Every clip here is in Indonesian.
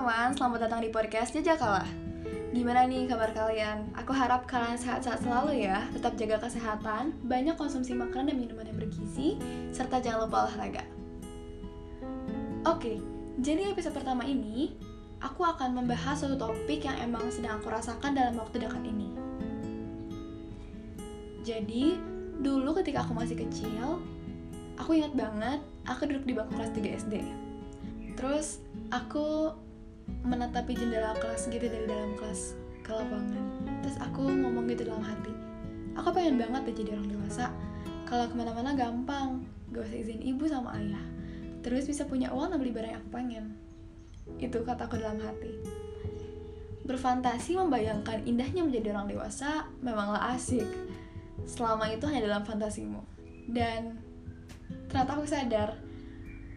teman-teman, selamat datang di podcast Jajakalah Gimana nih kabar kalian? Aku harap kalian sehat-sehat selalu ya. Tetap jaga kesehatan, banyak konsumsi makanan dan minuman yang bergizi Serta jangan lupa olahraga. Oke, jadi episode pertama ini Aku akan membahas suatu topik yang emang sedang aku rasakan dalam waktu dekat ini. Jadi, dulu ketika aku masih kecil Aku ingat banget, aku duduk di bangku kelas 3 SD Terus aku menatapi jendela kelas gitu dari dalam kelas ke lapangan. Terus aku ngomong gitu dalam hati aku pengen banget deh jadi orang dewasa. Kalau ke mana-mana gampang gak usah izin ibu sama ayah. Terus bisa punya uang dan beli barang yang aku pengen. Itu kataku dalam hati. Berfantasi membayangkan indahnya menjadi orang dewasa memanglah asik. Selama itu hanya dalam fantasimu. Dan ternyata aku sadar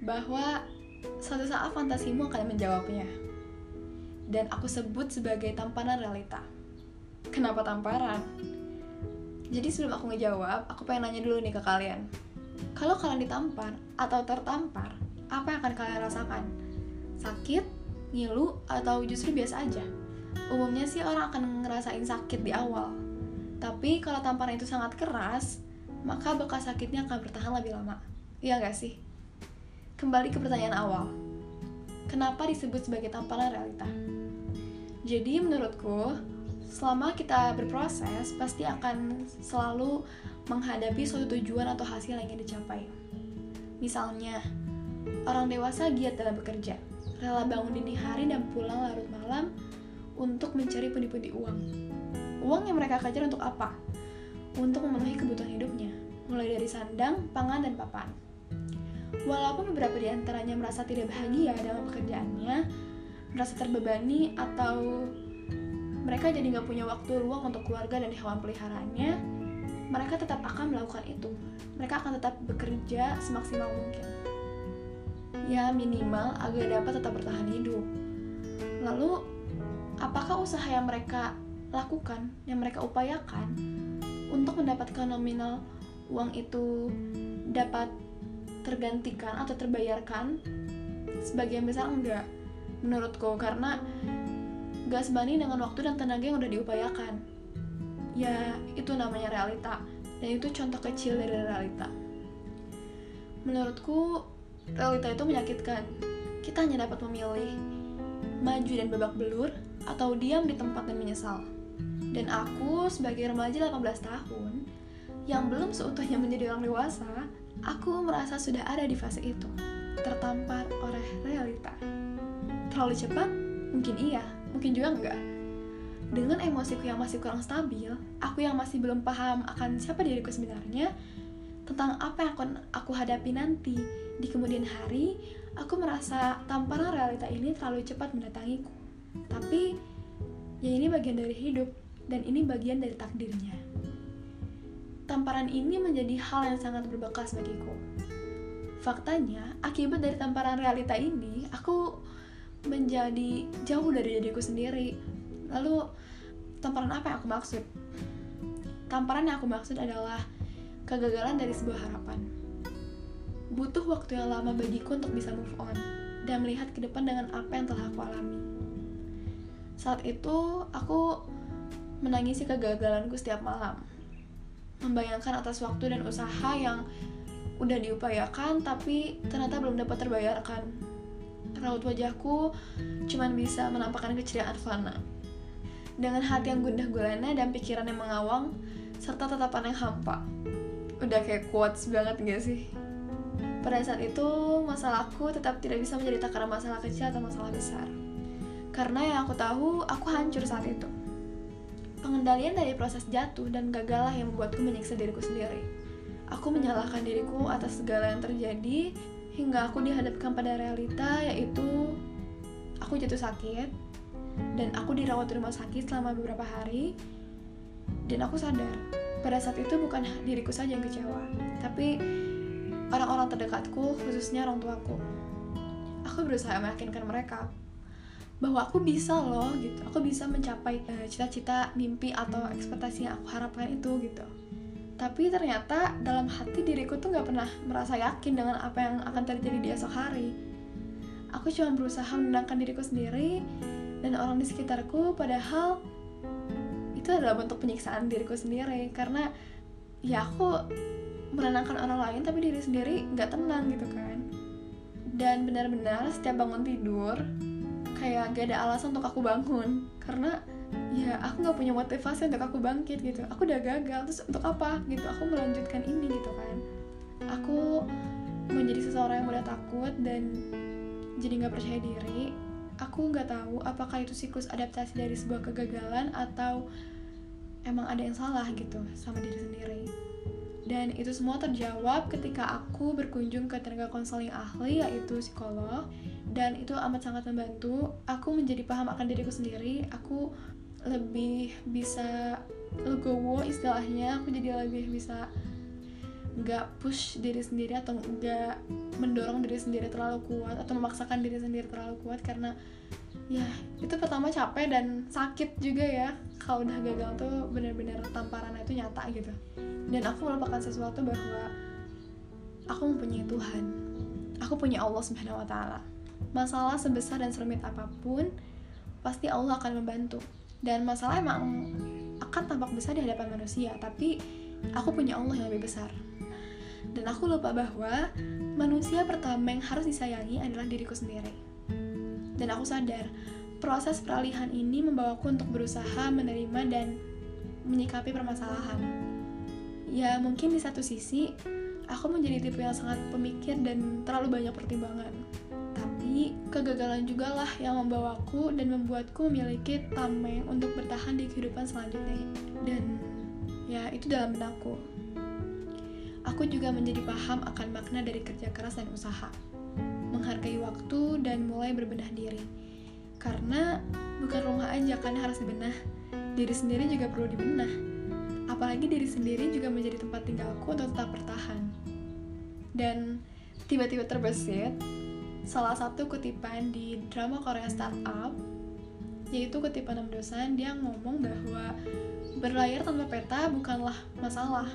bahwa suatu saat fantasimu akan menjawabnya. Dan aku sebut sebagai tamparan realita. Kenapa tamparan? Jadi sebelum aku ngejawab, aku pengen nanya dulu nih ke kalian. Kalau kalian ditampar atau tertampar, apa yang akan kalian rasakan? Sakit, ngilu, atau justru biasa aja? Umumnya sih orang akan ngerasain sakit di awal. Tapi kalau tamparan itu sangat keras, maka bekas sakitnya akan bertahan lebih lama. Iya gak sih? Kembali ke pertanyaan awal. Kenapa disebut sebagai tamparan realita? Jadi menurutku, selama kita berproses, pasti akan selalu menghadapi suatu tujuan atau hasil yang ingin dicapai. Misalnya, orang dewasa giat dalam bekerja, rela bangun dini hari dan pulang larut malam untuk mencari pundi-pundi uang. Uang yang mereka kejar untuk apa? Untuk memenuhi kebutuhan hidupnya, mulai dari sandang, pangan, dan papan. Walaupun beberapa di antaranya merasa tidak bahagia dalam pekerjaannya, merasa terbebani atau mereka jadi nggak punya waktu luang untuk keluarga dan hewan peliharaannya, mereka tetap akan melakukan itu. Mereka akan tetap bekerja semaksimal mungkin. Ya minimal agar dapat tetap bertahan hidup. Lalu, apakah usaha yang mereka lakukan, yang mereka upayakan untuk mendapatkan nominal uang itu dapat tergantikan atau terbayarkan? Sebagian besar enggak menurutku. Karena gak sebanding dengan waktu dan tenaga yang udah diupayakan. Ya itu namanya realita. Dan itu contoh kecil dari realita. Menurutku realita itu menyakitkan. Kita hanya dapat memilih maju dan babak belur atau diam di tempat dan menyesal. Dan aku sebagai remaja 18 tahun yang belum seutuhnya menjadi orang dewasa Aku merasa sudah ada di fase itu, tertampar oleh realita. Terlalu cepat? Mungkin iya, mungkin juga enggak. Dengan emosiku yang masih kurang stabil, aku yang masih belum paham akan siapa diriku sebenarnya, tentang apa yang akan aku hadapi nanti di kemudian hari, aku merasa tamparan realita ini terlalu cepat mendatangiku. Tapi, ya ini bagian dari hidup, dan ini bagian dari takdirnya tamparan ini menjadi hal yang sangat berbekas bagiku. Faktanya, akibat dari tamparan realita ini, aku menjadi jauh dari diriku sendiri. Lalu, tamparan apa yang aku maksud? Tamparan yang aku maksud adalah kegagalan dari sebuah harapan. Butuh waktu yang lama bagiku untuk bisa move on dan melihat ke depan dengan apa yang telah aku alami. Saat itu, aku menangisi kegagalanku setiap malam membayangkan atas waktu dan usaha yang udah diupayakan tapi ternyata belum dapat terbayarkan. Raut wajahku cuman bisa menampakkan keceriaan fana. Dengan hati yang gundah gulana dan pikiran yang mengawang, serta tatapan yang hampa. Udah kayak quotes banget gak sih? Pada saat itu, masalahku tetap tidak bisa menjadi takaran masalah kecil atau masalah besar. Karena yang aku tahu, aku hancur saat itu. Pengendalian dari proses jatuh dan gagal yang membuatku menyiksa diriku sendiri. Aku menyalahkan diriku atas segala yang terjadi hingga aku dihadapkan pada realita yaitu aku jatuh sakit dan aku dirawat di rumah sakit selama beberapa hari dan aku sadar pada saat itu bukan diriku saja yang kecewa tapi orang-orang terdekatku khususnya orang tuaku aku berusaha meyakinkan mereka bahwa aku bisa loh gitu. Aku bisa mencapai cita cita-cita mimpi atau ekspektasi yang aku harapkan itu gitu. Tapi ternyata dalam hati diriku tuh nggak pernah merasa yakin dengan apa yang akan terjadi di esok hari. Aku cuma berusaha menenangkan diriku sendiri dan orang di sekitarku padahal itu adalah bentuk penyiksaan diriku sendiri. Karena ya aku menenangkan orang lain tapi diri sendiri nggak tenang gitu kan. Dan benar-benar setiap bangun tidur kayak gak ada alasan untuk aku bangun. Karena ya aku nggak punya motivasi untuk aku bangkit gitu. Aku udah gagal terus untuk apa gitu? Aku melanjutkan ini gitu kan. Aku menjadi seseorang yang mudah takut dan jadi nggak percaya diri aku nggak tahu apakah itu siklus adaptasi dari sebuah kegagalan atau emang ada yang salah gitu sama diri sendiri dan itu semua terjawab ketika aku berkunjung ke tenaga konseling ahli yaitu psikolog. Dan itu amat sangat membantu. Aku menjadi paham akan diriku sendiri. Aku lebih bisa legowo istilahnya. Aku jadi lebih bisa nggak push diri sendiri atau nggak mendorong diri sendiri terlalu kuat atau memaksakan diri sendiri terlalu kuat karena ya itu pertama capek dan sakit juga ya. Kalau udah gagal tuh bener-bener tamparannya itu nyata gitu. Dan aku melupakan sesuatu bahwa aku mempunyai Tuhan. Aku punya Allah subhanahu wa ta'ala. Masalah sebesar dan serumit apa pun pasti Allah akan membantu. Dan masalah emang akan tampak besar di hadapan manusia tapi aku punya Allah yang lebih besar. Dan aku lupa bahwa manusia pertama yang harus disayangi adalah diriku sendiri. Dan aku sadar proses peralihan ini membawaku untuk berusaha menerima dan menyikapi permasalahan. Ya, mungkin di satu sisi aku menjadi tipe yang sangat pemikir dan terlalu banyak pertimbangan. Tapi kegagalan juga lah yang membawaku dan membuatku memiliki tameng untuk bertahan di kehidupan selanjutnya. Dan ya, itu dalam benakku. Aku juga menjadi paham akan makna dari kerja keras dan usaha menghargai waktu, dan mulai berbenah diri. Karena bukan rumah aja kan harus dibenah, diri sendiri juga perlu dibenah. Apalagi diri sendiri juga menjadi tempat tinggalku untuk tetap bertahan. Dan tiba-tiba terbesit salah satu kutipan di drama Korea Startup yaitu kutipan enam dosan dia ngomong bahwa berlayar tanpa peta bukanlah masalah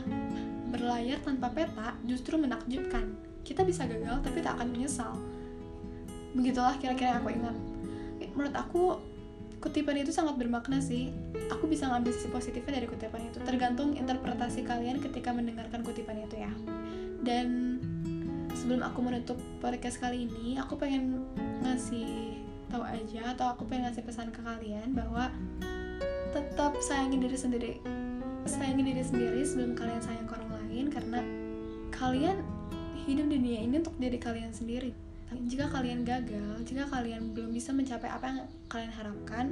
berlayar tanpa peta justru menakjubkan kita bisa gagal tapi tak akan menyesal begitulah kira-kira yang aku ingat menurut aku kutipan itu sangat bermakna sih. Aku bisa ngambil sisi positifnya dari kutipan itu. Tergantung interpretasi kalian ketika mendengarkan kutipan itu ya. Dan sebelum aku menutup podcast kali ini aku pengen ngasih tahu aja atau aku pengen ngasih pesan ke kalian bahwa tetap sayangi diri sendiri. Sayangi diri sendiri sebelum kalian sayang ke orang lain karena kalian hidup di dunia ini untuk diri kalian sendiri jika kalian gagal jika kalian belum bisa mencapai apa yang kalian harapkan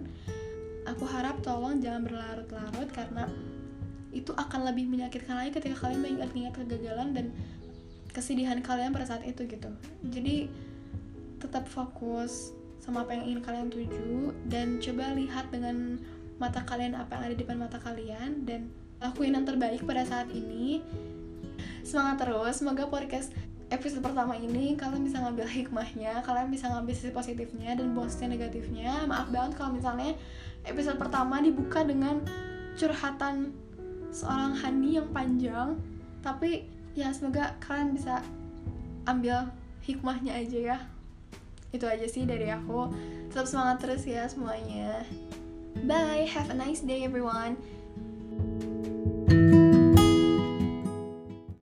aku harap tolong jangan berlarut-larut karena itu akan lebih menyakitkan lagi ketika kalian mengingat-ingat kegagalan dan kesedihan kalian pada saat itu gitu. Jadi tetap fokus sama apa yang ingin kalian tuju dan coba lihat dengan mata kalian apa yang ada di depan mata kalian dan lakuin yang terbaik pada saat ini. Semangat terus semoga podcast episode pertama ini kalian bisa ngambil hikmahnya kalian bisa ngambil sisi positifnya dan sisi negatifnya. Maaf banget kalau misalnya episode pertama dibuka dengan curhatan seorang Hani yang panjang tapi ya semoga kalian bisa ambil hikmahnya aja ya. Itu aja sih dari aku. Tetap semangat terus ya semuanya. Bye have a nice day everyone